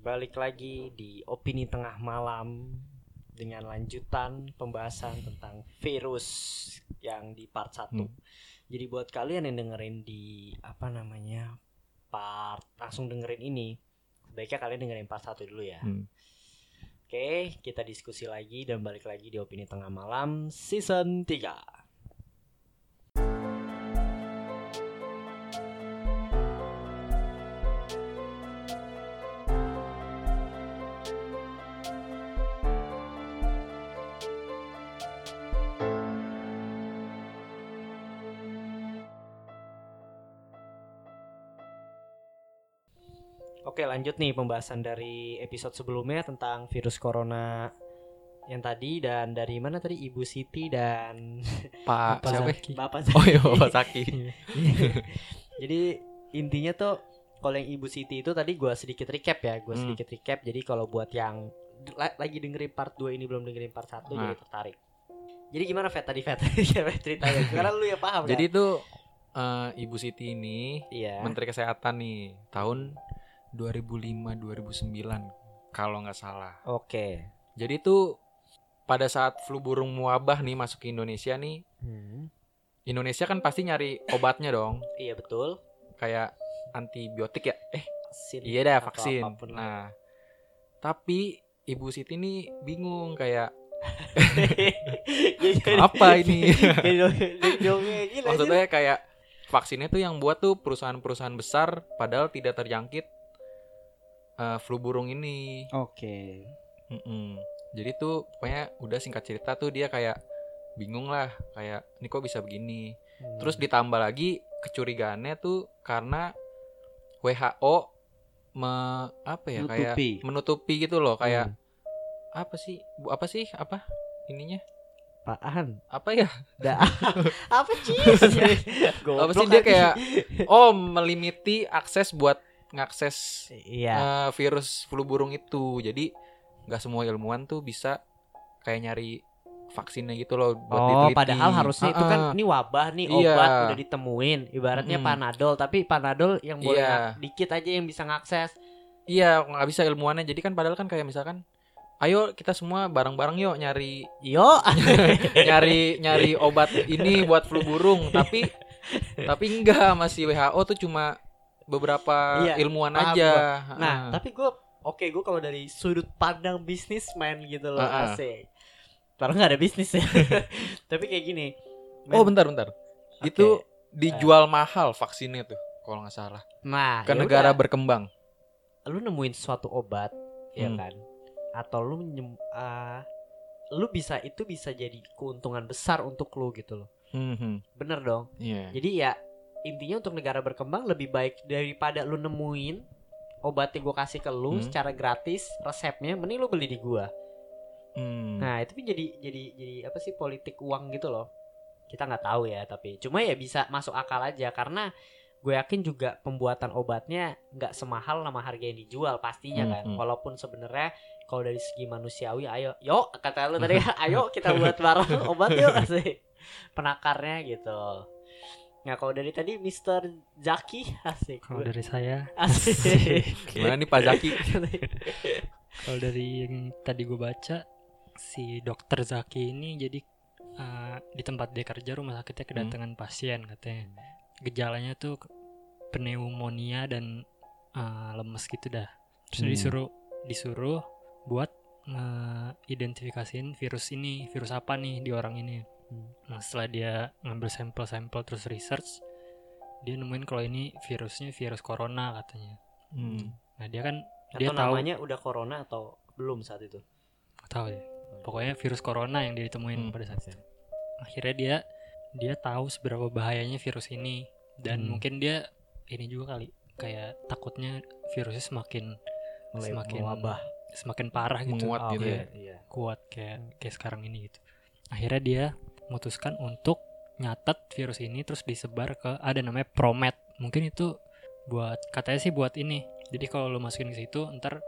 balik lagi di opini tengah malam dengan lanjutan pembahasan tentang virus yang di part 1. Hmm. Jadi buat kalian yang dengerin di apa namanya? part langsung dengerin ini, sebaiknya kalian dengerin part 1 dulu ya. Hmm. Oke, kita diskusi lagi dan balik lagi di opini tengah malam season 3. Lanjut nih pembahasan dari episode sebelumnya tentang virus corona yang tadi dan dari mana tadi Ibu Siti dan Pak Bapak siapa? Zaki. Bapak Oh iya Zaki. Bapak Saki. Jadi intinya tuh kalau yang Ibu Siti itu tadi gua sedikit recap ya, gua Hmm. sedikit recap. Jadi kalau buat yang la- lagi dengerin part 2 ini belum dengerin part 1 Nah. jadi tertarik. Jadi gimana Fet tadi Fet? Ceritanya? Karena lu ya paham Jadi kan? itu eh, Ibu Siti ini iya. Menteri Kesehatan nih tahun 2005-2009 kalau nggak salah. Oke. Jadi itu pada saat flu burung wabah nih masuk ke Indonesia nih, Hmm. Indonesia kan pasti nyari obatnya dong, Iya betul. kayak antibiotik ya. Eh, Vaksin iya dah atau vaksin. Nah, tapi Ibu Siti nih bingung kayak apa ini? Maksudnya kayak vaksinnya tuh yang buat tuh perusahaan-perusahaan besar padahal tidak terjangkit eh, flu burung ini. Oke. Mm-mm. Jadi tuh pokoknya udah singkat cerita tuh dia kayak bingung lah kayak ini kok bisa begini. Hmm. Terus ditambah lagi kecurigaannya tuh karena WHO me apa ya kayak Menutupi. menutupi gitu loh kayak Hmm. apa sih Bu, apa sih apa ininya apaan? apa ya Da apa sih? apa sih dia kayak oh melimiti akses buat ngakses Iya. eh, virus flu burung itu jadi nggak semua ilmuwan tuh bisa kayak nyari vaksinnya gitu loh buat Oh, diteliti. padahal harusnya itu kan ini wabah nih Iya. obat udah ditemuin. Ibaratnya Mm-mm. panadol, tapi panadol yang boleh Iya. dikit aja yang bisa ngakses. iya nggak bisa ilmuwannya jadi kan padahal kan kayak misalkan ayo kita semua bareng-bareng yuk nyari Yo. nyari nyari obat ini buat flu burung tapi tapi enggak masih WHO tuh cuma beberapa Iya, ilmuwan paham aja nah, Ah. tapi gue oke gue kalau dari sudut pandang bisnismen gitu loh, Ah, ah. asik. Padahal nggak ada bisnis ya. tapi kayak gini. oh men. bentar bentar Oke. itu dijual mahal vaksinnya tuh kalau nggak salah nah, ke ya negara udah. berkembang lu nemuin suatu obat ya Hmm. kan atau lu nyem, ah, lu bisa itu bisa jadi keuntungan besar untuk lu gitu loh Mhm. bener dong Iya. jadi ya intinya untuk negara berkembang lebih baik daripada lu nemuin obat yang gue kasih ke lu Hmm. secara gratis resepnya mending lu beli di gua Hmm. nah itu jadi jadi jadi apa sih politik uang gitu loh kita nggak tahu ya tapi cuma ya bisa masuk akal aja karena gue yakin juga pembuatan obatnya nggak semahal nama harga yang dijual pastinya Hmm, kan hmm. walaupun sebenarnya kalau dari segi manusiawi ayo yuk kata lu tadi ayo kita buat bareng obat yuk asik penakarnya gitu nah kalau dari tadi Mr. Zaki asik Kalau dari saya, asik Gimana nih Pak Zaki? kalau dari yang tadi gue baca, si dokter Zaki ini jadi uh, di tempat dia kerja rumah sakitnya kedatangan pasien katanya. Gejalanya tuh pneumonia dan uh, lemes gitu dah. Terus Hmm. disuruh disuruh buat identifikasiin virus ini, virus apa nih di orang ini. Hmm. Nah, setelah dia ngambil sampel-sampel terus research, dia nemuin kalau ini virusnya virus corona katanya. Hmm. Nah, dia kan atau dia tahu namanya udah corona atau belum saat itu tahu deh. Pokoknya virus corona yang dia ditemuin Hmm. pada saat itu. Akhirnya dia dia tahu seberapa bahayanya virus ini dan Hmm. mungkin dia ini juga kali kayak takutnya virusnya semakin mulai Semakin mewabah semakin parah gitu, Menguat Ah, gitu oke, ya. iya. kuat kayak kayak sekarang ini gitu. Akhirnya dia memutuskan untuk nyatet virus ini terus disebar ke ada namanya Promet. Mungkin itu buat katanya sih buat ini. Jadi kalau lo masukin ke situ ntar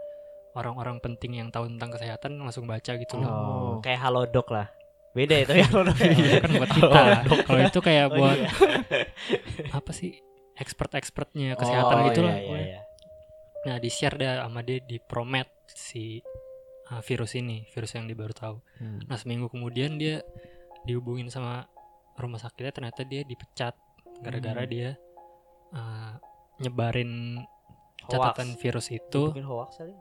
orang-orang penting yang tahu tentang kesehatan langsung baca gitu loh. Oh, kayak halodoc lah. Beda itu ya halodoc. Iya kan buat kita. Kalau itu kayak Oh, buat iya. apa sih expert-expertnya kesehatan Oh, gitu iya, lah. iya, iya. Nah, di share deh sama dia di Promet si uh, virus ini, virus yang dia baru tahu. Nah, seminggu kemudian dia dihubungin sama rumah sakitnya ternyata dia dipecat gara-gara Hmm. dia uh, nyebarin Hoax. catatan virus itu Dipikir hoax kali?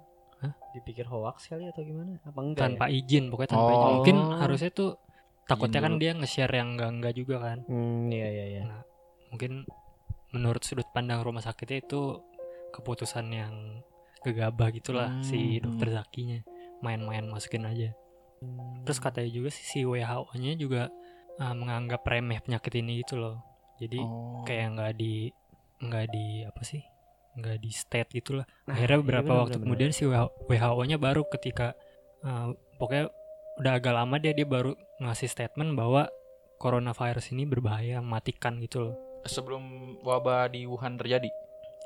Hah? Dipikir hoax kali atau gimana? Apa enggak? tanpa ya? izin, pokoknya tanpa Oh. izin. Mungkin harusnya tuh takutnya kan dulu. dia nge-share yang enggak-enggak juga kan. Hmm, iya iya iya. Mungkin menurut sudut pandang rumah sakitnya itu keputusan yang gegabah gitulah si Hmm. dokter Zakinya main-main masukin aja. Terus katanya juga sih si WHO-nya juga uh, menganggap remeh penyakit ini gitu loh. Jadi Oh. kayak nggak di nggak di apa sih? nggak di state gitulah. Nah, Akhirnya iya beberapa bener, waktu bener, kemudian si WHO-nya baru ketika uh, pokoknya udah agak lama dia dia baru ngasih statement bahwa coronavirus ini berbahaya, mematikan gitu loh. sebelum wabah di Wuhan terjadi.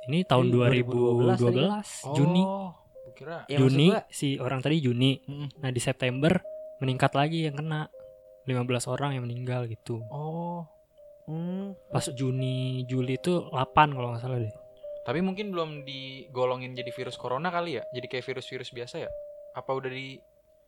Ini tahun Ini 2012, 2012 Juni. Oh, kira. Ya, Juni gua, si orang tadi Juni. Mm. Nah, di September meningkat lagi yang kena 15 orang yang meninggal gitu. Oh, hmm, Pas Juni Juli itu 8 kalau nggak salah deh. tapi mungkin belum digolongin jadi virus corona kali ya? Jadi kayak virus-virus biasa ya? Apa udah di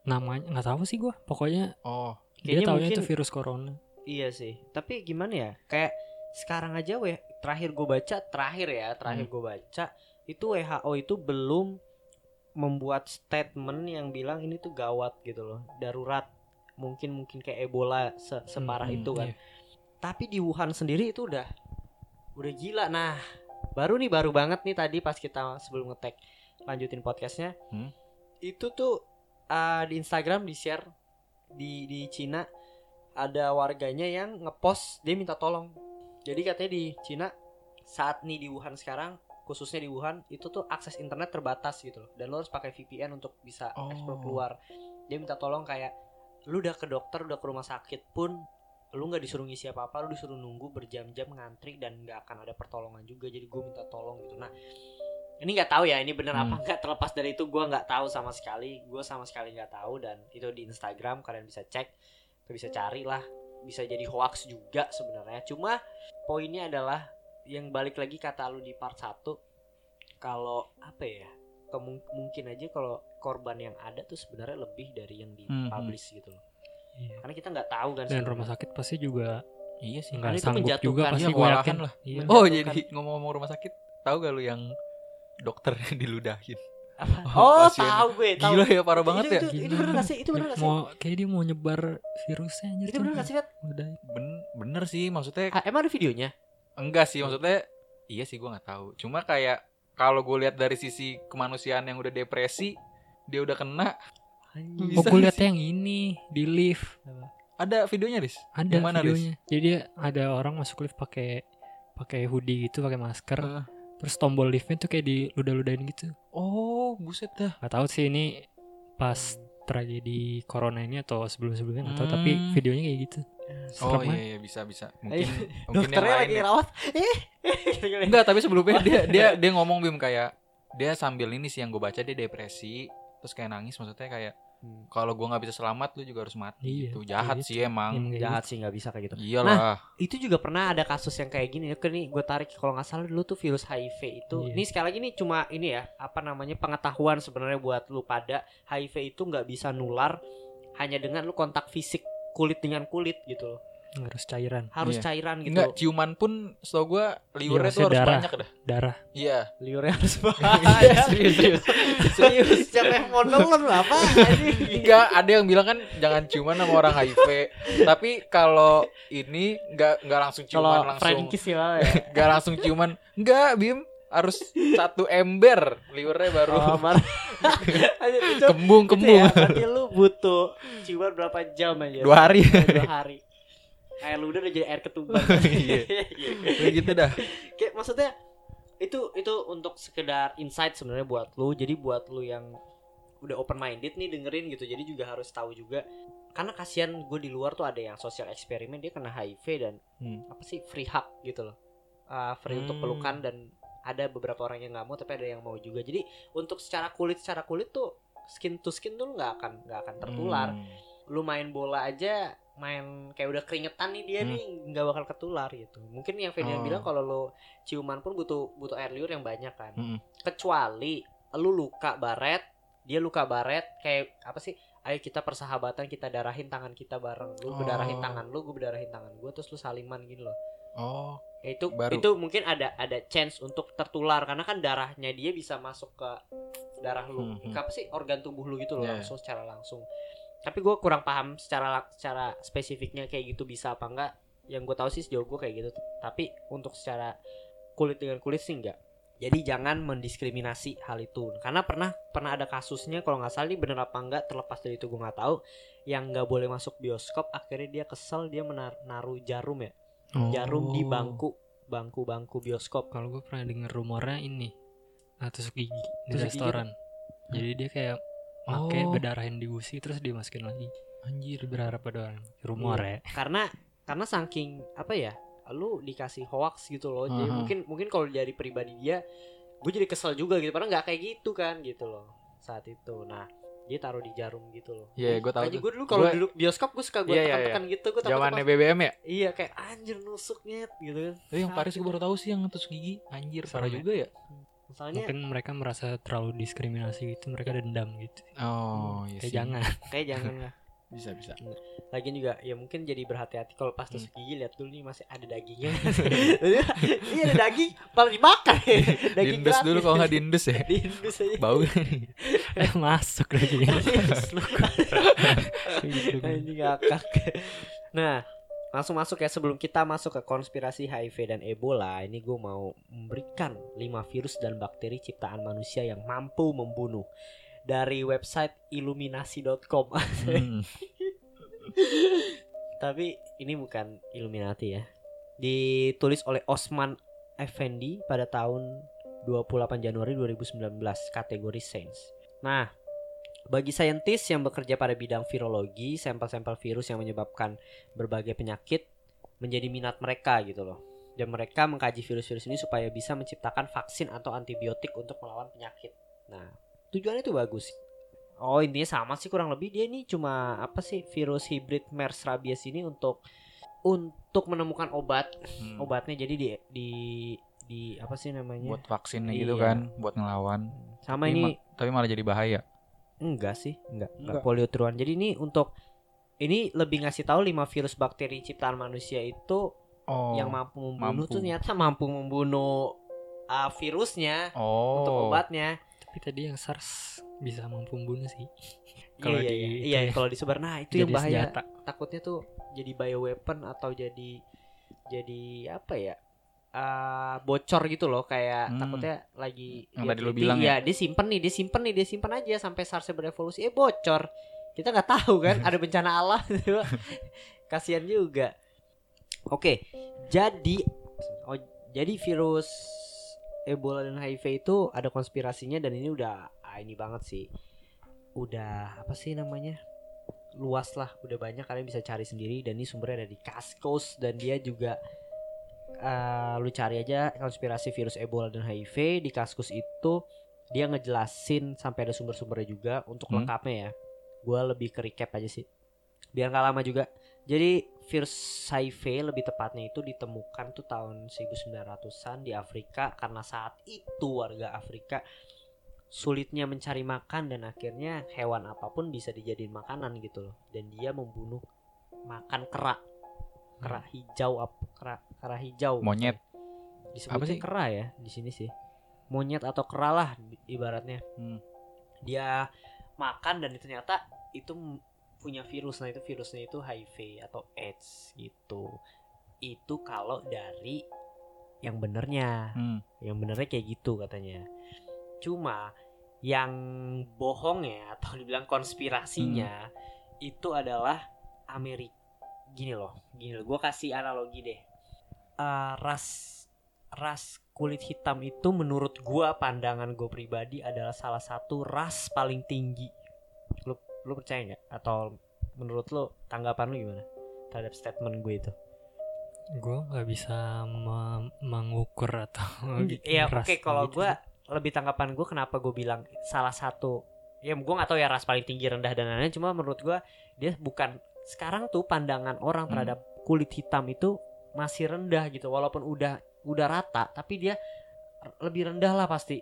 Namanya nggak tahu sih gua. Pokoknya Oh, dia tahunya mungkin- itu virus corona. iya sih. Tapi gimana ya? Kayak sekarang aja weh terakhir gue baca terakhir ya terakhir Hmm. gue baca itu WHO itu belum membuat statement yang bilang ini tuh gawat gitu loh darurat. Mungkin mungkin kayak Ebola se- separah Hmm, itu kan. iya. tapi di Wuhan sendiri itu udah udah gila. Nah baru nih baru banget nih tadi pas kita sebelum ngetek lanjutin podcastnya. Hmm. itu tuh uh, di Instagram di share di di Cina ada warganya yang ngepost dia minta tolong. Jadi katanya di Cina saat nih di Wuhan sekarang khususnya di Wuhan itu tuh akses internet terbatas gitu loh dan lo harus pakai VPN untuk bisa Oh. explore keluar dia minta tolong kayak lu udah ke dokter udah ke rumah sakit pun lu nggak disuruh ngisi apa apa lu disuruh nunggu berjam-jam ngantri dan nggak akan ada pertolongan juga jadi gue minta tolong gitu nah ini nggak tahu ya ini bener apa Hmm. nggak terlepas dari itu gue nggak tahu sama sekali gue sama sekali nggak tahu dan itu di Instagram kalian bisa cek bisa cari lah bisa jadi hoax juga sebenarnya cuma poinnya adalah yang balik lagi kata lu di part 1 kalau apa ya kemung- mungkin aja kalau korban yang ada tuh sebenarnya lebih dari yang di Mhm. publish gitu loh Iya. karena kita nggak tahu kan Dan rumah sakit pasti juga iya sih. nggak itu sanggup juga pasti Iya, gue yakin lah. Iya. Oh, Menjatuhkan. jadi ngomong-ngomong rumah sakit, tahu gak lu yang dokter diludahin? Apa? Oh, oh pasien. tahu gue tahu Gila ya, parah banget itu, ya. itu, itu bener gak sih itu bener gak sih Mau kayak dia mau nyebar virusnya anjir. itu bener gak sih Fet? Udah. Ben bener sih, maksudnya Ah, emang ada videonya enggak sih, maksudnya iya sih gua nggak tahu. Cuma kayak kalau gue lihat dari sisi kemanusiaan yang udah depresi, dia udah kena. Oh, gue liatnya yang ini di lift. Ada videonya, Riz? Ada Yang mana, Riz? videonya. Jadi ada orang masuk lift pakai pakai hoodie gitu, pakai masker. Heeh. Terus tombol liftnya tuh kayak di ludah-ludahin gitu. Oh, buset dah. Gak tahu sih ini pas tragedi corona ini atau sebelum-sebelumnya nggak tahu. Tapi Hmm. videonya kayak gitu. Oh Serem iya, iya bisa bisa. Mungkin Ayo, mungkin yang lain lagi ya. rawat eh. Enggak, tapi sebelumnya dia dia dia ngomong Bim kayak dia sambil ini sih yang gue baca dia depresi terus kayak nangis maksudnya kayak Hmm. kalau gua nggak bisa selamat lu juga harus mati Iya, gitu jahat kayak sih emang kayak jahat gitu. sih nggak bisa kayak gitu iyalah itu juga pernah ada kasus yang kayak gini ya nih gue tarik kalau nggak salah dulu tuh virus HIV itu Iya. ini sekali lagi nih cuma ini ya apa namanya pengetahuan sebenarnya buat lu pada HIV itu nggak bisa nular hanya dengan lu kontak fisik kulit dengan kulit gitu loh. Harus cairan. harus Iya. cairan gitu. Enggak ciuman pun setahu gua liurnya Iya, tuh harus darah. banyak dah. Darah. iya. Liurnya harus Iya, bahaya serius serius. Serius siapa yang mau nelen apa? Enggak ada yang bilang kan jangan ciuman sama orang HIV tapi kalau ini enggak enggak langsung ciuman langsung. Friend kiss ya. Enggak langsung ciuman. Enggak Bim harus satu ember liurnya baru. Oh, itu- kembung itu kembung. ya, berarti lu butuh ciuman berapa jam aja dua hari. Dua hari. Air ludah udah jadi air ketuban Iya. Kayak gitu dah. Kayak maksudnya itu itu untuk sekedar insight sebenarnya buat lu. Jadi buat lu yang udah open minded nih dengerin gitu jadi juga harus tahu juga. Karena kasihan gue di luar tuh ada yang sosial eksperimen dia kena HIV dan Hmm. apa sih free hug gitu loh. Ah, free untuk Hmm. pelukan dan ada beberapa orang yang nggak mau tapi ada yang mau juga jadi untuk secara kulit secara kulit tuh skin to skin tuh lu nggak akan nggak akan tertular Hmm. lu main bola aja main kayak udah keringetan nih dia Hmm. nih nggak bakal ketular gitu mungkin yang Ferdian Oh. bilang kalau lo ciuman pun butuh butuh air liur yang banyak kan Mm-mm. kecuali lu luka baret dia luka baret kayak apa sih ayo kita persahabatan kita darahin tangan kita bareng lu Oh. bedarahin tangan lu gue bedarahin tangan gue terus lu saliman gitu loh Oh, itu Baru. itu mungkin ada ada chance untuk tertular karena kan darahnya dia bisa masuk ke darah lu. Hmm, hmm. apa sih organ tubuh lu gitu loh Yeah. langsung secara langsung. Tapi gue kurang paham secara secara spesifiknya kayak gitu bisa apa enggak. Yang gue tahu sih sejauh gue kayak gitu. Tapi untuk secara kulit dengan kulit sih enggak. Jadi jangan mendiskriminasi hal itu. Karena pernah pernah ada kasusnya kalau nggak salah ini bener apa enggak terlepas dari itu gue nggak tahu yang nggak boleh masuk bioskop akhirnya dia kesel dia menar- naruh jarum ya jarum di Oh. bangku bangku-bangku bioskop Kalau gue pernah denger rumornya ini nah, tusuk gigi di Tusuk gigi restoran. Jadi dia kayak pakai Oh. bedarahin di gusi terus dimasukin lagi. anjir. Berharap ada orang rumor Iya. ya. karena karena saking apa ya lu dikasih hoax gitu loh jadi Aha. mungkin mungkin kalau dari pribadi dia gue jadi kesel juga gitu padahal nggak kayak gitu kan gitu loh saat itu nah dia taruh di jarum gitu loh Iya, gua tahu Makanya tuh. gue dulu kalau duduk bioskop gue suka gue Iya, iya, tekan-tekan gitu gue takut Zamannya pas- BBM ya? iya kayak anjir nusuknya gitu kan Eh, yang Paris gue baru tahu sih yang tusuk gigi. Anjir, parah ya? juga ya. misalnya Mungkin mereka merasa terlalu diskriminasi gitu, mereka dendam gitu. Oh, iya Kayak jangan. kayak jangan lah Bisa, bisa. Lagian juga ya mungkin jadi berhati-hati kalau pas Hmm. tusuk gigi lihat dulu nih masih ada dagingnya. Iya ada daging, malah dimakan. daging Diindus dulu kalau nggak diindus ya. diindus aja. Bau. eh masuk lagi. Ini ngakak. Nah, langsung masuk ya sebelum kita masuk ke konspirasi HIV dan Ebola, ini gue mau memberikan 5 virus dan bakteri ciptaan manusia yang mampu membunuh dari website illuminasi.com. Hmm. Tapi ini bukan Illuminati ya. Ditulis oleh Osman Effendi pada tahun 28 Januari 2019 kategori Science. Nah, bagi saintis yang bekerja pada bidang virologi, sampel-sampel virus yang menyebabkan berbagai penyakit menjadi minat mereka gitu loh. Dan mereka mengkaji virus-virus ini supaya bisa menciptakan vaksin atau antibiotik untuk melawan penyakit. Nah, tujuannya itu bagus. Oh intinya sama sih kurang lebih dia ini cuma apa sih virus hibrid MERS rabies ini untuk untuk menemukan obat Hmm. obatnya jadi di di di apa sih namanya Buat vaksinnya gitu Iya. kan, buat ngelawan. sama Tapi ini ma- Tapi malah jadi bahaya. enggak sih enggak enggak Enggak. poliotruan jadi ini untuk ini lebih ngasih tahu lima virus bakteri ciptaan manusia itu Oh. yang mampu membunuh mampu. tuh ternyata mampu membunuh uh, virusnya Oh. untuk obatnya Tapi tadi yang SARS bisa mampu membunuh sih. kalau Kalau iya, di- iya, iya ya. kalau disebar nah itu yang bahaya senjata. takutnya tuh jadi bioweapon atau jadi jadi apa ya eh, bocor gitu loh kayak Hmm. takutnya lagi Yang dia tadi teliti, bilang ya? dia simpen nih dia simpen nih dia simpen aja sampai SARS berevolusi eh bocor kita nggak tahu kan ada bencana alam kasihan juga oke jadi oh jadi virus Ebola dan HIV itu ada konspirasinya dan ini udah ah, ini banget sih. Udah apa sih namanya? Luas lah udah banyak kalian bisa cari sendiri. Dan ini sumbernya ada di Kaskus dan dia juga eh, lu cari aja konspirasi virus Ebola dan HIV di Kaskus itu. Dia ngejelasin sampai ada sumber-sumbernya juga untuk Hmm. lengkapnya ya. Gue lebih ke recap aja sih. Biar nggak lama juga. Jadi virus lebih tepatnya itu ditemukan tuh tahun 1900-an di Afrika. Karena saat itu warga Afrika sulitnya mencari makan dan akhirnya hewan apa pun bisa dijadiin makanan gitu loh. Dan dia membunuh makan kera. Kera hijau apa kera kera hijau. Monyet. disebutnya Apa sih? kera ya di sini sih. Monyet atau kera lah ibaratnya. Hmm. dia makan dan ternyata itu punya virus. Nah itu virusnya itu HIV atau AIDS gitu. Itu kalau dari yang benernya. Hmm. yang benernya kayak gitu katanya. Cuma yang bohong ya atau dibilang konspirasinya itu adalah Amerika gini loh gini loh. Gue kasih analogi deh. Eh, ras ras kulit hitam itu menurut gua pandangan gue pribadi adalah salah satu ras paling tinggi lu percaya nggak? Atau menurut lu tanggapan lu gimana terhadap statement gue itu? Gue nggak bisa me- mengukur atau Iya ras oke kalau gitu gue lebih tanggapan gue kenapa gue bilang salah satu ya gue nggak tahu ya ras paling tinggi rendah dan lain-lain cuma menurut gue dia bukan sekarang tuh pandangan orang Hmm. terhadap kulit hitam itu masih rendah gitu walaupun udah udah rata tapi dia lebih rendah lah pasti.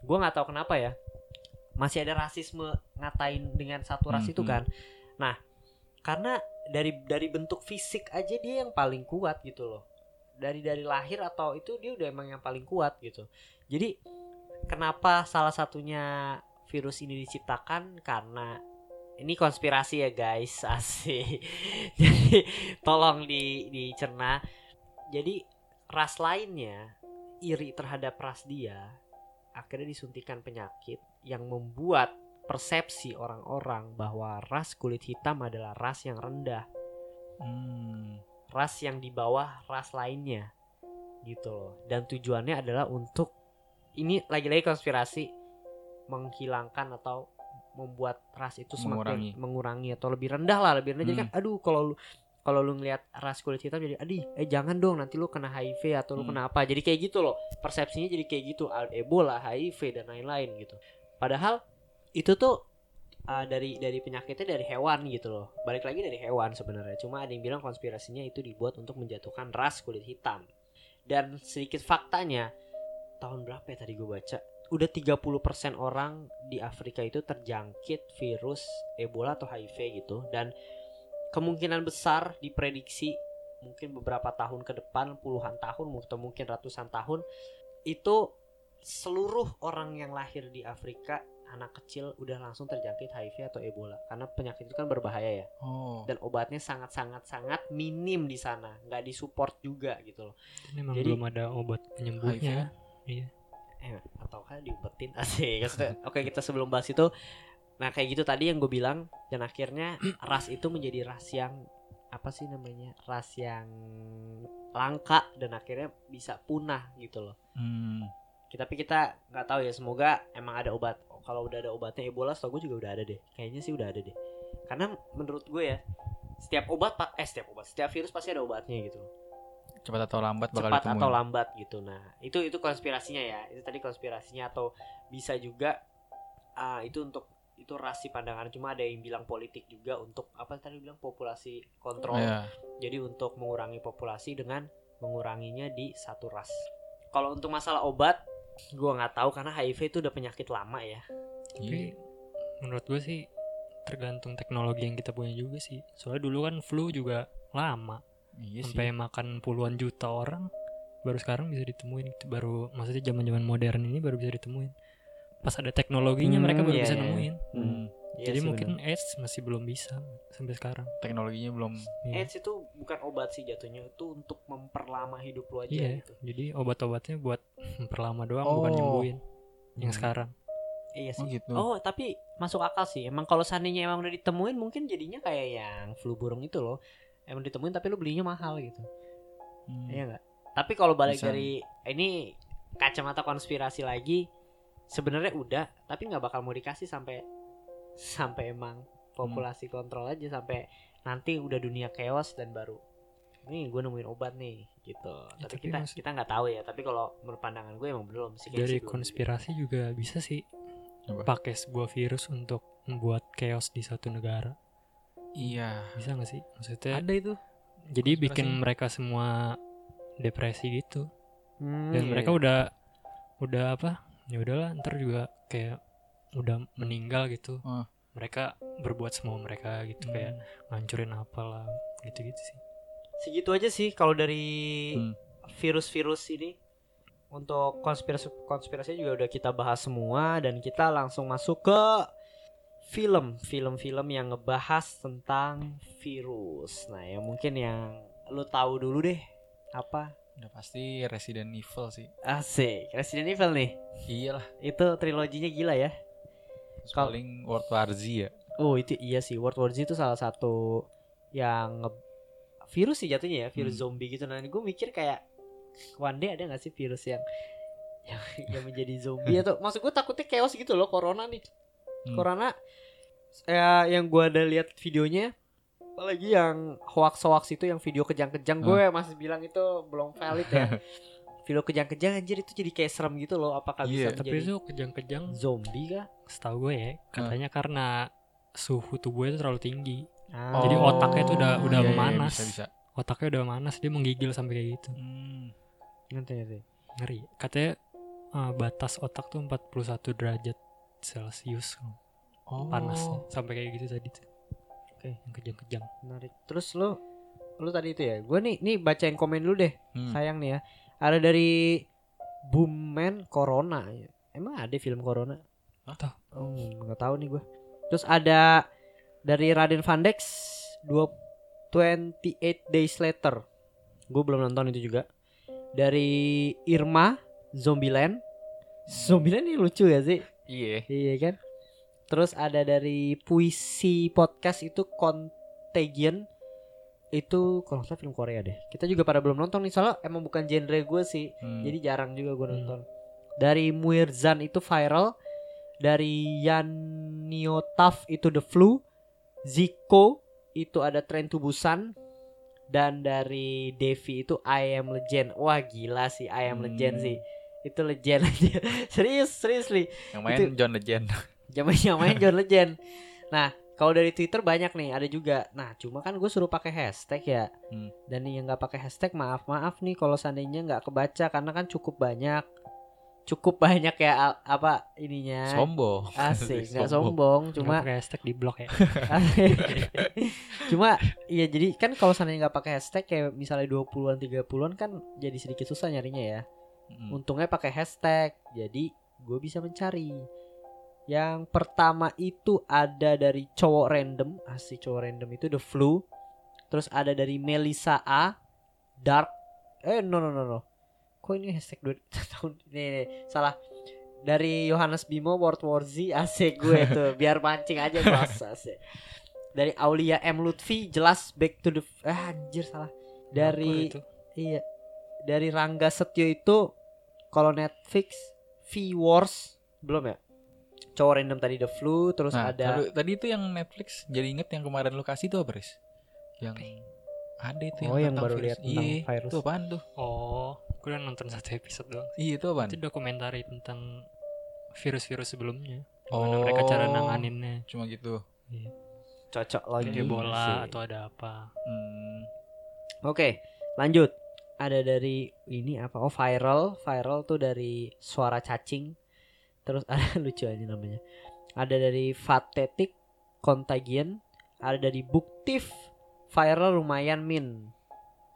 Gua nggak tahu kenapa ya masih ada rasisme ngatain dengan satu ras Hmm, itu kan. Nah karena dari dari bentuk fisik aja dia yang paling kuat gitu loh. Dari dari lahir atau itu dia udah emang yang paling kuat gitu. Jadi kenapa salah satunya virus ini diciptakan? Karena ini konspirasi ya guys. Asik. Jadi tolong di dicerna. Jadi ras lainnya iri terhadap ras dia akhirnya disuntikan penyakit yang membuat persepsi orang-orang bahwa ras kulit hitam adalah ras yang rendah. Hmm. ras yang di bawah ras lainnya gitu loh. Dan tujuannya adalah untuk ini lagi-lagi konspirasi menghilangkan atau membuat ras itu semakin Mengurangi. mengurangi atau lebih rendah lah lebih rendah. Jadi kan aduh kalau lu kalau lu ngelihat ras kulit hitam jadi aduh eh jangan dong nanti lu kena HIV atau lu Hmm. kena apa. Jadi kayak gitu loh persepsinya jadi kayak gitu. Ebola HIV dan lain-lain gitu padahal itu tuh uh, dari dari penyakitnya dari hewan gitu loh. Balik lagi dari hewan sebenarnya. Cuma ada yang bilang konspirasinya itu dibuat untuk menjatuhkan ras kulit hitam. Dan sedikit faktanya tahun berapa ya tadi gue baca? Udah 30% orang di Afrika itu terjangkit virus Ebola atau HIV gitu. Dan kemungkinan besar diprediksi mungkin beberapa tahun ke depan puluhan tahun atau mungkin ratusan tahun itu seluruh orang yang lahir di Afrika anak kecil udah langsung terjangkit HIV atau Ebola karena penyakit itu kan berbahaya ya Oh. dan obatnya sangat sangat sangat minim di sana nggak disupport juga gitu loh Ini emang Jadi- belum ada obat penyembuhnya. Iya. eh atau kan diumpetin asik oke kita sebelum bahas itu nah kayak gitu tadi yang gue bilang dan akhirnya ras itu menjadi ras yang apa sih namanya ras yang langka dan akhirnya bisa punah gitu loh Hmm. Kita- tapi kita nggak tahu ya semoga emang ada obat. Kalau udah ada obatnya Ebola setahu gue juga udah ada deh. Kayaknya sih udah ada deh. Karena menurut gue ya setiap obat pak eh setiap obat setiap virus pasti ada obatnya gitu Cepat atau lambat bakal cepat ditemuin. atau lambat gitu. Nah itu itu konspirasinya ya. Itu tadi konspirasinya atau bisa juga ah, itu untuk itu rasi pandangan. Cuma ada yang bilang politik juga untuk apa tadi bilang populasi kontrol. Iya. jadi untuk mengurangi populasi dengan menguranginya di satu ras. Kalau untuk masalah obat gua nggak tahu karena HIV itu udah penyakit lama ya Tapi menurut gue sih tergantung teknologi yang kita punya juga sih. Soalnya dulu kan flu juga lama, Iya sih. sampai makan puluhan juta orang. Baru sekarang bisa ditemuin. Baru maksudnya zaman-zaman modern ini baru bisa ditemuin. Pas ada teknologinya Hmm, mereka baru iya, bisa iya. nemuin. Hmm. Iya Jadi sih, mungkin bener. AIDS masih belum bisa sampai sekarang. Teknologinya belum. Iya. AIDS itu bukan obat sih jatuhnya itu untuk memperlama hidup lu aja Iya, gitu jadi obat-obatnya buat memperlama doang Oh. bukan nyembuhin. Yang Hmm. sekarang. iya Oh sih gitu. Oh tapi masuk akal sih Emang kalau seandainya emang udah ditemuin Mungkin jadinya kayak yang flu burung itu loh Emang ditemuin tapi lu belinya mahal gitu Hmm. Iya nggak? Tapi kalau balik Bisa. dari Ini kacamata konspirasi lagi sebenarnya udah Tapi nggak bakal mau dikasih sampai Sampai emang populasi kontrol aja Sampai nanti udah dunia chaos dan baru Nih gue nemuin obat nih gitu Ya, Tapi tapi kita maksud- kita nggak tahu ya Tapi kalau menurut pandangan gue emang belum sih Dari konspirasi juga bisa sih pakai sebuah virus untuk membuat chaos di satu negara. Iya. Bisa nggak sih? Maksudnya Ada itu. jadi bikin konspirasi. mereka semua depresi gitu. Hmm, Dan iya, mereka iya. udah udah apa? Ya udahlah, ntar juga kayak udah meninggal gitu. Oh. Mereka berbuat semua mereka gitu Hmm. kayak ngancurin apalah gitu-gitu sih. segitu aja sih kalau dari Hmm. virus-virus ini untuk konspirasi konspirasi juga udah kita bahas semua dan kita langsung masuk ke film film-film yang ngebahas tentang virus nah yang mungkin yang lu tahu dulu deh apa Udah pasti Resident Evil sih. asik Resident Evil nih Iyalah. itu triloginya gila ya paling World War Z ya. oh itu iya sih. World War Z itu salah satu yang virus sih jatuhnya ya virus Hmm. zombie gitu. Nah gue mikir kayak one day ada gak sih virus yang yang, yang menjadi zombie? Atau maksud gue takutnya chaos gitu loh corona nih. Hmm. corona ya yang gue ada lihat videonya apalagi yang hoax hoax itu yang video kejang-kejang. Gue masih bilang itu belum valid ya video kejang-kejang anjir itu jadi kayak serem gitu loh apakah bisa Iya. Tapi menjadi itu kejang-kejang zombie kah setahu gue ya katanya karena suhu tubuhnya itu terlalu tinggi. Ah. Jadi otaknya tuh udah udah Iya, iya, memanas. bisa bisa Otaknya udah memanas dia menggigil sampai kayak gitu. Hmm. Ngerti, ngerti. Ngeri. Katanya eh, batas otak tuh 41 derajat Celcius oh panasnya sampai kayak gitu tadi tuh. Oke. Yang kejang-kejang. Menarik. Terus lu lu tadi itu ya. Gue nih nih bacain komen dulu deh. Hmm. Sayang nih ya. Ada dari Boomman Corona. Emang ada film Corona? Hah? Tahu. Oh, nggak tahu nih gue. Terus ada dari Raden Vandex 28 Days Later. Gue belum nonton itu juga. Dari Irma Zombieland. Zombieland ini lucu ya sih? iya Iya kan? Terus ada dari puisi podcast itu Contagion itu kalau nggak salah film Korea deh. Kita juga pada belum nonton nih soalnya emang bukan genre gue sih. Hmm. Jadi jarang juga gue Hmm. nonton. Dari Muirzan itu viral. Dari Yaniotaf itu The Flu. Zico itu ada Train to Busan. Dan dari Devi itu I Am Legend. Wah gila sih I Am Hmm. Legend sih. Itu legend aja. serius, serius li yang main itu- John Legend Zaman yang main John Legend. Nah, kalau dari Twitter banyak nih, ada juga. Nah, cuma kan gue suruh pakai hashtag ya. Hmm. Dan yang nggak pakai hashtag, maaf maaf nih kalau seandainya nggak kebaca karena kan cukup banyak, cukup banyak ya apa ininya. sombong Asik, nggak sombong, Cuma cuma pakai hashtag di blog ya. cuma iya jadi kan kalau seandainya nggak pakai hashtag kayak misalnya 20-an 30-an kan jadi sedikit susah nyarinya ya. Hmm. Untungnya pakai hashtag, jadi gue bisa mencari. Yang pertama itu ada dari cowok random, asli cowok random itu The Flu. Terus ada dari Melisa A, Dark. Eh no no no no. Kok ini hashtag dua tahun? Nih, nih salah. Dari Yohanes Bimo World War Z asik gue tuh biar mancing aja bos asik. Dari Aulia M Lutfi jelas back to the ah, anjir salah. Dari itu? Iya. Dari Rangga Setio itu kalau Netflix V Wars belum ya? Cowok random tadi The Flu terus Nah, ada lalu- tadi itu yang Netflix jadi inget yang kemarin lu kasih tuh apa, Riz? Yang ada itu Oh, yang tentang baru virus. lihat tentang Iya, virus. Itu apaan tuh? Oh, gue udah nonton satu episode doang. Iya, itu apaan? Itu dokumentari tentang virus-virus sebelumnya. Oh, Gimana mereka cara nanganinnya. Cuma gitu. cocok lagi Kayak Ebola sih. atau ada apa. Hmm. Oke, lanjut. Ada dari ini apa? Oh, viral. Viral tuh dari suara cacing. Terus ada lucu aja namanya. Ada dari Fatetic Contagion, ada dari Buktif viral lumayan min.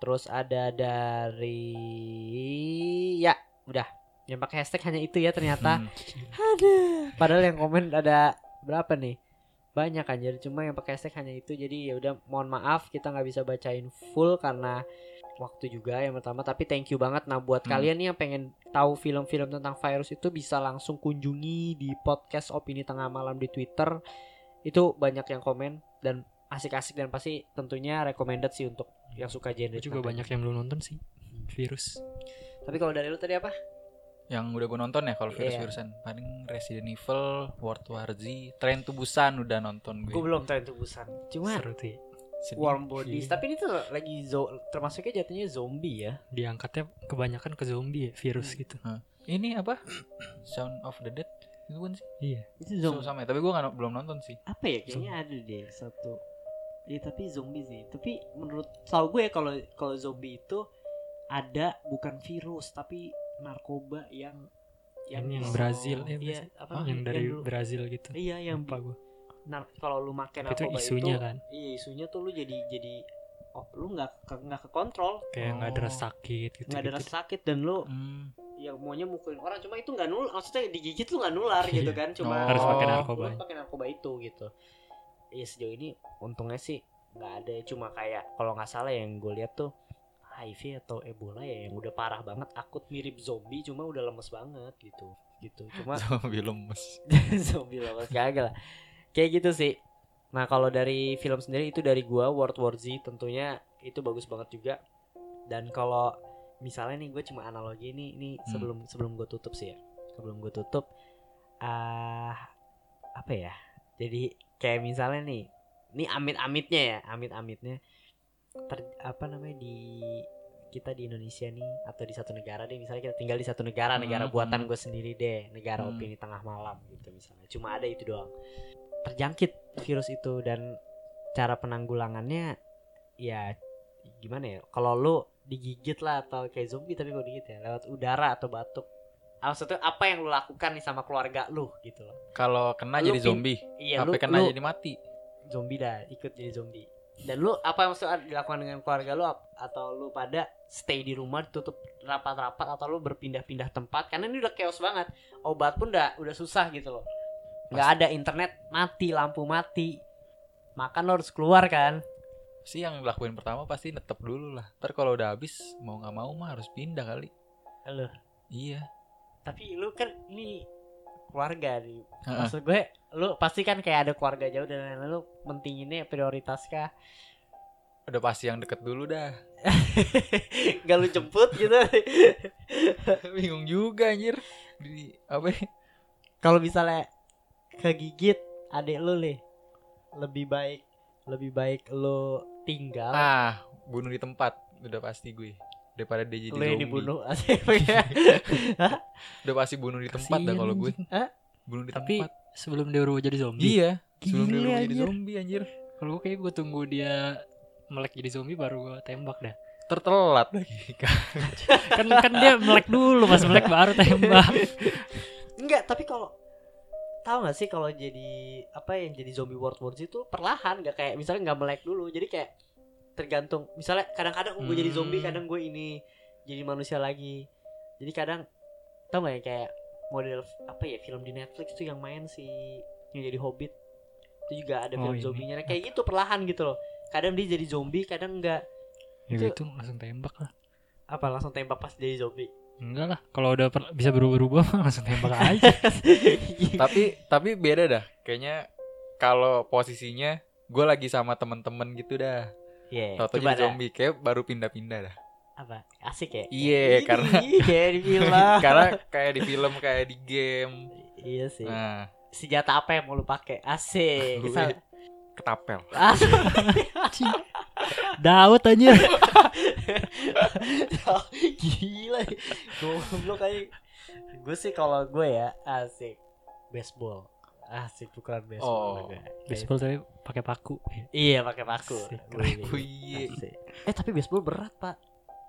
Terus ada dari ya, udah. Yang pakai hashtag hanya itu ya ternyata. Hmm. Aduh. Padahal yang komen ada berapa nih? Banyak jadi cuma yang pakai hashtag hanya itu jadi ya udah mohon maaf kita nggak bisa bacain full karena waktu juga yang pertama tapi thank you banget nah buat Hmm. kalian nih yang pengen tahu film-film tentang virus itu bisa langsung kunjungi di podcast opini tengah malam di Twitter itu banyak yang komen dan asik-asik dan pasti tentunya recommended sih untuk yang suka genre juga banyak yang belum nonton sih. Virus. tapi kalau dari lu tadi apa Yang udah gue nonton ya kalau Iya. virus-virusan. Paling Resident Evil, World War Z, Train to Busan udah nonton gue. gue belum tahu itu busan cuma Seru tuh ya. Sedih. warm bodies tapi ini tuh lagi zo termasuknya jatuhnya zombie ya Diangkatnya kebanyakan ke zombie ya, virus Hmm. gitu. Ini apa? Sound of the Dead. Itu kan sih. Iya. itu So, sama ya, tapi gue nggak belum nonton sih. apa ya kayaknya ada deh satu Iya tapi zombie sih tapi menurut tau gue kalau kalau zombie itu ada bukan virus tapi narkoba yang yang bisa- Brazil ya, iya apa yang namanya? dari dulu- Brazil gitu. iya yang Lupa gue. nar- kalau lu makan Itu narkoba isunya itu kan. iya isunya tuh lu jadi jadi oh lu nggak ke nggak ke kontrol Kayak nggak ada Oh. rasa sakit gitu. nggak ada gitu. rasa sakit dan lu Hmm. yang maunya mukulin orang cuma itu nggak nul maksudnya digigit lu nggak nular gitu kan cuma Oh. Harus pakai lu narkoba. pakai narkoba itu gitu iya sejauh ini untungnya sih nggak ada cuma kayak kalau nggak salah yang gue lihat tuh HIV atau Ebola ya yang udah parah banget akut mirip zombie cuma udah lemes banget gitu. Gitu cuma Zombie lemes. zombie lemes kagak lah. Kayak gitu sih. Nah kalau dari film sendiri itu dari gua World War Z tentunya itu bagus banget juga. Dan kalau misalnya nih gue cuma analogi ini ini Hmm. sebelum sebelum gue tutup sih ya. Sebelum gue tutup ah apa ya? Jadi kayak misalnya nih ini amit-amitnya ya amit-amitnya ter, apa namanya di kita di Indonesia nih atau di satu negara deh misalnya kita tinggal di satu negara negara Hmm, buatan hmm. gue sendiri deh negara Hmm. opini tengah malam gitu misalnya cuma ada itu doang terjangkit virus itu dan cara penanggulangannya ya gimana ya kalau lu digigit lah atau kayak zombie tapi gue digigit ya lewat udara atau batuk Ah, maksudnya apa yang lu lakukan nih sama keluarga lu gitu loh Kalau kena Lu jadi zombie, iya sampai lu, kena lu jadi mati. zombie dah ikut jadi zombie dan lu apa yang maksudnya dilakukan dengan keluarga lu atau lu pada stay di rumah tutup rapat-rapat atau lu berpindah-pindah tempat karena ini udah chaos banget obat pun udah udah susah gitu loh nggak ada internet mati lampu mati makan lo harus keluar kan Sih yang dilakuin pertama pasti netep dulu lah. Ntar kalau udah habis mau nggak mau mah harus pindah kali. Halo. Iya. tapi lu kan ini keluarga nih maksud gue lu pasti kan kayak ada keluarga jauh dan lain-lain lu mentinginnya prioritas kah Udah pasti yang deket dulu dah. gak lu jemput gitu Bingung juga anjir. Di apa? ya? kalau misalnya kegigit adik lu nih lebih baik lebih baik lu tinggal Ah, bunuh di tempat. Udah pasti gue. Daripada dia jadi lu yang zombie. dibunuh ya Udah pasti bunuh di tempat dah kalau gue. Hah? Bunuh di Tapi tempat. sebelum dia berubah jadi zombie. Iya. Sebelum dia berubah jadi zombie anjir. Kalau gue kayak gue tunggu dia melek jadi zombie baru gue tembak dah. Tertelat lagi. Kan kan dia melek dulu, pas melek baru tembak. enggak tapi kalau tahu nggak sih kalau jadi apa yang jadi zombie world wars itu perlahan nggak kayak misalnya nggak melek dulu jadi kayak tergantung misalnya kadang-kadang gue jadi zombie Hmm. kadang gue ini jadi manusia lagi jadi kadang tau nggak ya kayak model apa ya film di Netflix tuh yang main si yang jadi hobbit itu juga ada Oh, film ini. zombinya Nah, kayak gitu perlahan gitu loh kadang dia jadi zombie kadang enggak Ya Itu- gitu langsung tembak lah. apa langsung tembak pas jadi zombie Enggak lah, kalau udah per- bisa berubah-ubah langsung tembak aja. tapi tapi beda dah. Kayaknya kalau posisinya gue lagi sama temen-temen gitu dah. Iya, Tahu coba jadi dah. zombie kayak baru pindah-pindah dah. apa? Asik ya? Iya, Ih, karena- kayak di film. Karena kayak di film kayak di game. iya sih. Nah, senjata apa yang mau lu pakai? Asik. Gue- Misal- ketapel. asik. Daud anjir. gila. Goblok aja gue sih kalau gue ya asik. Baseball asik pukulan baseball Oh. Kayak- Baseball tapi pakai paku. iya pakai paku Oh iya. asik. eh tapi baseball berat pak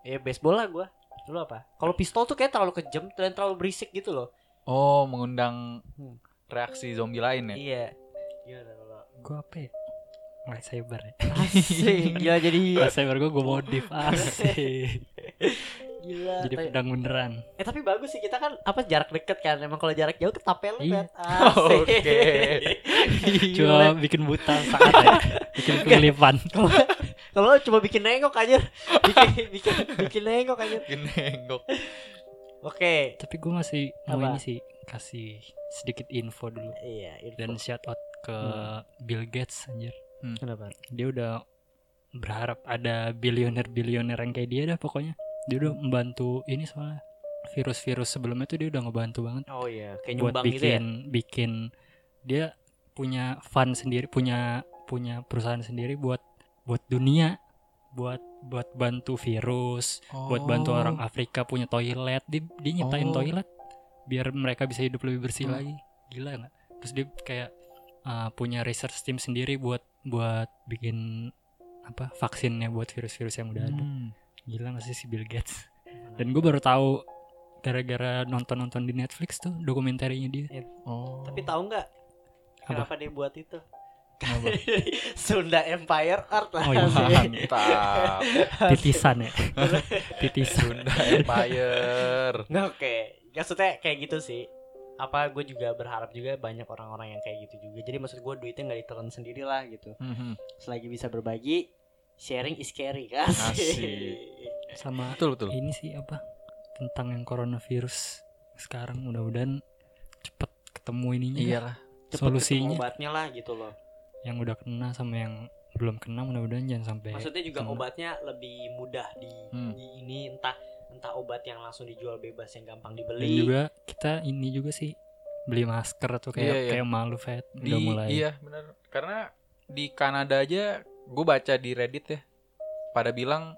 eh baseball lah gue lu apa kalau pistol tuh kayak terlalu kejam dan terlalu berisik gitu loh Oh, mengundang Hmm. reaksi zombie lain ya. iya gimana kalau Gue apa ya? Lightsaber ya. asik gila jadi Lightsaber gue gue modif asik. gila Jadi Tapi- pedang beneran. eh tapi bagus sih kita kan apa jarak deket kan emang kalau jarak jauh ketapel Iya. kan. Oke. Cuma bikin buta saat ya. Bikin kelipan. kalau lu cuma bikin nengok aja bikin bikin bikin nengok aja Bikin nengok. oke Tapi gue masih mau Apa? ini sih kasih sedikit info dulu iya info. dan shout out ke Hmm. Bill Gates anjir. kenapa Dia udah berharap ada bilioner-bilioner yang kayak dia dah pokoknya. Dia udah membantu ini soalnya virus-virus sebelumnya tuh dia udah ngebantu banget oh iya kayak buat nyumbang bikin gitu ya bikin dia punya fund sendiri punya punya perusahaan sendiri buat buat dunia buat buat bantu virus buat bantu Oh. orang Afrika punya toilet dia, dia nyiptain Oh. toilet biar mereka bisa hidup lebih bersih Hmm. lagi gila nggak terus dia kayak uh, punya research team sendiri buat buat bikin apa vaksinnya buat virus-virus yang udah ada Hmm. Gila nggak sih si Bill Gates dan gue baru tahu gara-gara nonton-nonton di Netflix tuh dokumenterinya dia Oh. tapi tahu nggak kenapa dia buat itu Kenapa? Sunda Empire Art lah Oh, iya. sih. Mantap. titisan ya titisan Sunda Empire. Oke maksudnya kayak gitu sih apa gue juga berharap juga banyak orang-orang yang kayak gitu juga jadi maksud gue duitnya nggak ditelan sendiri lah gitu Mhm. selagi bisa berbagi sharing is caring kan Asik. Sama Betul betul. ini sih apa tentang yang coronavirus sekarang mudah-mudahan cepet ketemu ininya ya. Iyalah. Cepet Solusinya. obatnya lah gitu loh yang udah kena sama yang belum kena mudah-mudahan jangan sampai maksudnya juga kena. obatnya lebih mudah di, Hmm. di ini entah entah obat yang langsung dijual bebas yang gampang dan dibeli juga kita ini juga sih beli masker tuh kayak Iya, iya. kayak malu vet Di udah mulai iya benar. Karena di Kanada aja gue baca di Reddit ya. Pada bilang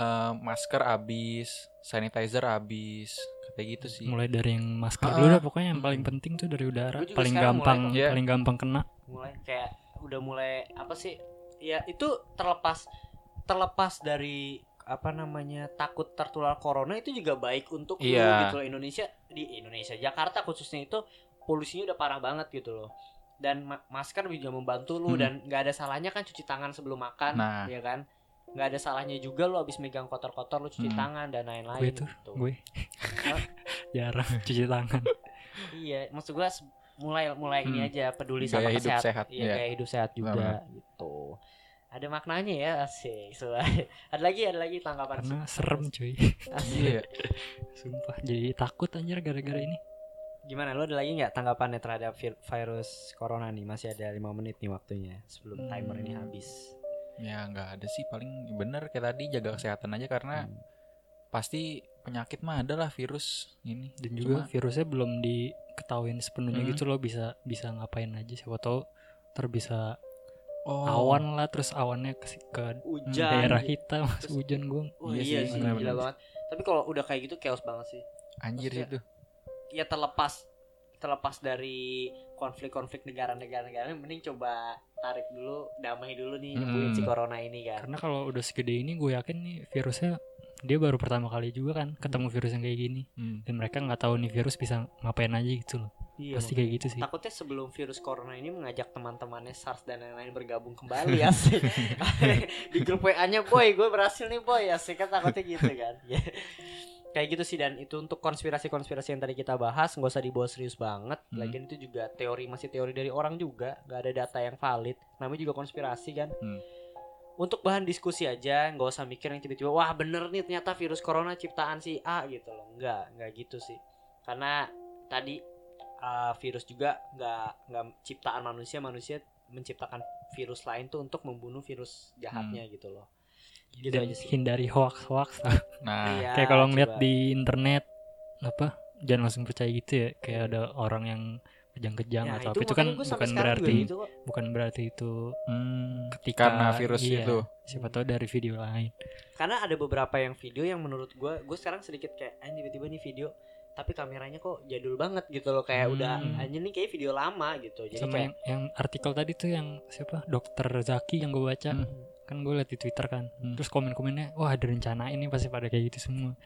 eh, masker habis, sanitizer habis, kayak gitu sih. mulai dari yang masker Ah, dulu dah pokoknya yang paling penting tuh dari udara paling gampang mulai. Iya. paling gampang kena mulai kayak udah mulai apa sih ya itu terlepas terlepas dari apa namanya takut tertular corona itu juga baik untuk lu Iya. gitu loh Indonesia di Indonesia Jakarta khususnya itu polusinya udah parah banget gitu loh dan ma- masker juga membantu lu Hmm. dan nggak ada salahnya kan cuci tangan sebelum makan Nah. ya kan nggak ada salahnya juga lu abis megang kotor-kotor lu cuci Hmm. tangan dan lain-lain gue tuh gitu. gue jarang cuci tangan iya maksud gue mulai mulai ini Hmm. aja peduli Gaya sama hidup kesehatan sehat, iya gaya hidup sehat juga Benar. gitu ada maknanya ya asik So, ada lagi ada lagi tanggapan karena serem cuy Asik. Iya. sumpah jadi takut anjir gara-gara ini gimana lo ada lagi nggak tanggapannya terhadap vir- virus corona nih masih ada lima menit nih waktunya sebelum timer ini Hmm. habis Ya nggak ada sih paling bener kayak tadi jaga kesehatan aja karena Hmm. pasti penyakit mah ada lah virus ini dan juga Cuma- virusnya belum diketahuin sepenuhnya Hmm. gitu loh bisa bisa ngapain aja siapa tahu ntar bisa oh, awan lah terus awannya ke, ke hujan daerah kita mas Terus- hujan gue Oh Iya iya, sih, sih, benar-benar. gila banget. Tapi kalau udah kayak gitu chaos banget sih. anjir Maksudnya- itu Ya terlepas terlepas dari konflik-konflik negara-negara negara mending coba tarik dulu, damai dulu nih Hmm. nyembuhin si corona ini kan. karena kalau udah segede ini gue yakin nih virusnya dia baru pertama kali juga kan ketemu virus yang kayak gini Hmm. dan mereka nggak tahu nih virus bisa ngapain aja gitu loh Iya. pasti kayak gitu sih Takutnya sebelum virus corona ini mengajak teman-temannya SARS dan lain-lain bergabung kembali ya sih. Di grup WA-nya boy, gue berhasil nih boy ya sih kan takutnya gitu kan. Ya. Kayak gitu sih dan itu untuk konspirasi-konspirasi yang tadi kita bahas nggak usah dibawa serius banget. Hmm. Lagian itu juga teori masih teori dari orang juga, nggak ada data yang valid. Namanya juga konspirasi kan. Hmm. Untuk bahan diskusi aja, nggak usah mikir yang tiba-tiba wah bener nih ternyata virus corona ciptaan si A gitu loh. Nggak, nggak gitu sih. Karena tadi uh, virus juga nggak nggak ciptaan manusia manusia menciptakan virus lain tuh untuk membunuh virus jahatnya gitu loh gitu dan aja sih. Hindari hoax hoax. Nah. Iya, kayak kalau ngeliat coba. di internet apa jangan langsung percaya gitu ya. Kayak ada orang yang kejang-kejang Ya, atau apa. Itu kan bukan berarti gitu kok. bukan berarti itu hmm, ketika karena virus iya, itu. siapa tahu dari video lain. Karena ada beberapa yang video yang menurut gue gue sekarang sedikit kayak anjing tiba-tiba nih video. Tapi kameranya kok jadul banget gitu loh. Kayak Hmm. udah anjing nih kayak video lama gitu. Jadi sama kayak yang, yang artikel tadi tuh yang siapa? Dokter Zaki yang gue baca. Hmm. Kan gue liat di Twitter kan. Hmm. terus komen-komennya wah ada rencana ini pasti pada kayak gitu semua.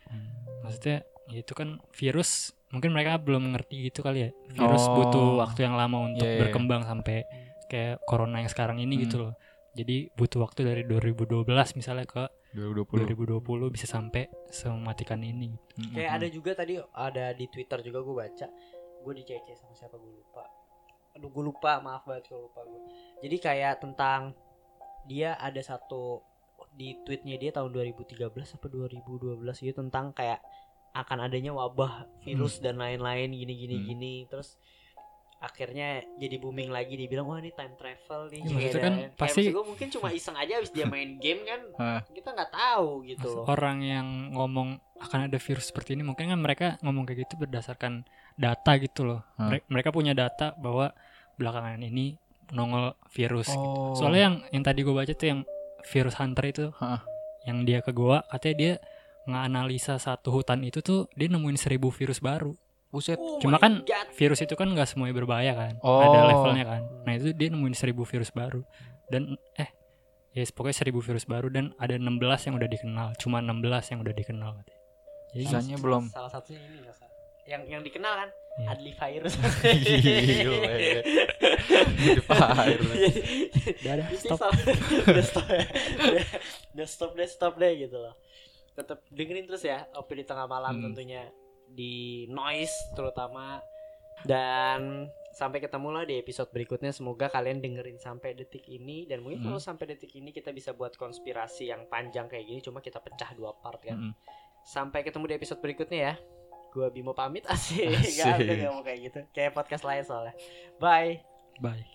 Maksudnya ya itu kan virus mungkin mereka belum ngerti gitu kali ya. Virus Oh. butuh waktu yang lama untuk Iya, iya, iya. berkembang sampai kayak corona yang sekarang ini Hmm. gitu loh. Jadi butuh waktu dari 2012 misalnya ke 2020 2020 bisa sampai sematikan ini. Hmm, kayak hmm, ada juga tadi ada di Twitter juga gue baca gue dicece sama siapa gue lupa. Aduh gue lupa maaf banget kalau lupa gue jadi kayak tentang dia ada satu di tweetnya dia tahun 2013 apa 2012 gitu tentang kayak akan adanya wabah virus dan lain-lain gini gini Hmm. gini terus akhirnya jadi booming lagi dibilang wah ini time travel nih Ya, maksudnya kan kayak pasti- maksud gua mungkin cuma iseng aja abis dia main game kan Hah. kita nggak tahu gitu loh orang yang ngomong akan ada virus seperti ini mungkin kan mereka ngomong kayak gitu berdasarkan data gitu loh. Mere- mereka punya data bahwa belakangan ini nongol virus gitu. Oh. soalnya yang yang tadi gue baca tuh yang virus hunter itu Hah. yang dia ke goa katanya dia nganalisa satu hutan itu tuh dia nemuin seribu virus baru buset Oh Cuma kan God. virus itu kan nggak semuanya berbahaya kan Oh. ada levelnya kan nah itu dia nemuin seribu virus baru dan eh ya pokoknya seribu virus baru dan ada 16 yang udah dikenal cuma 16 yang udah dikenal katanya. jadi Sisanya belum salah satunya ini salah yang yang dikenal kan Iya. Adli virus. Adli virus. udah stop udah stop ya. udah, stop deh stop deh gitu loh tetap dengerin terus ya opini tengah malam Hmm. tentunya di noise terutama dan sampai ketemu lah di episode berikutnya semoga kalian dengerin sampai detik ini dan mungkin Hmm. kalau sampai detik ini kita bisa buat konspirasi yang panjang kayak gini cuma kita pecah dua part kan Mm-mm. sampai ketemu di episode berikutnya ya gua Bimo pamit. Asik, Asik. Gak, gak mau kayak gitu. Kayak podcast lain soalnya. Bye. Bye